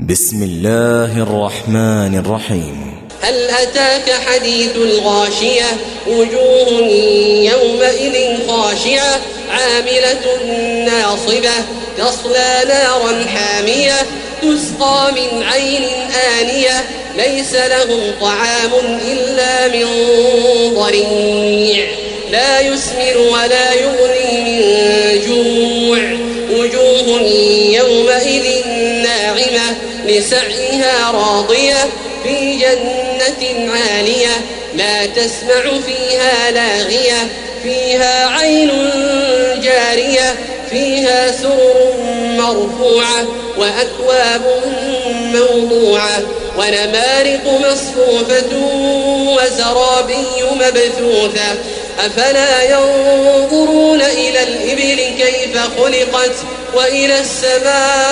بسم الله الرحمن الرحيم. هل أتاك حديث الغاشية؟ وجوه يومئذ خاشعة عاملة ناصبة تصلى نارا حامية تسقى من عين آنية ليس لهم طعام إلا من ضريع. لا يسمر ولا يغني من جوع. ناعمة لسعيها راضية في جنة عالية لا تسمع فيها لاغية فيها عين جارية فيها سرر مرفوعة وأكواب موضوعة ونمارق مصفوفة وزرابي مبثوثة أفلا ينظرون إلى الإبل كيف خلقت وإلى السماء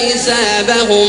حسابهم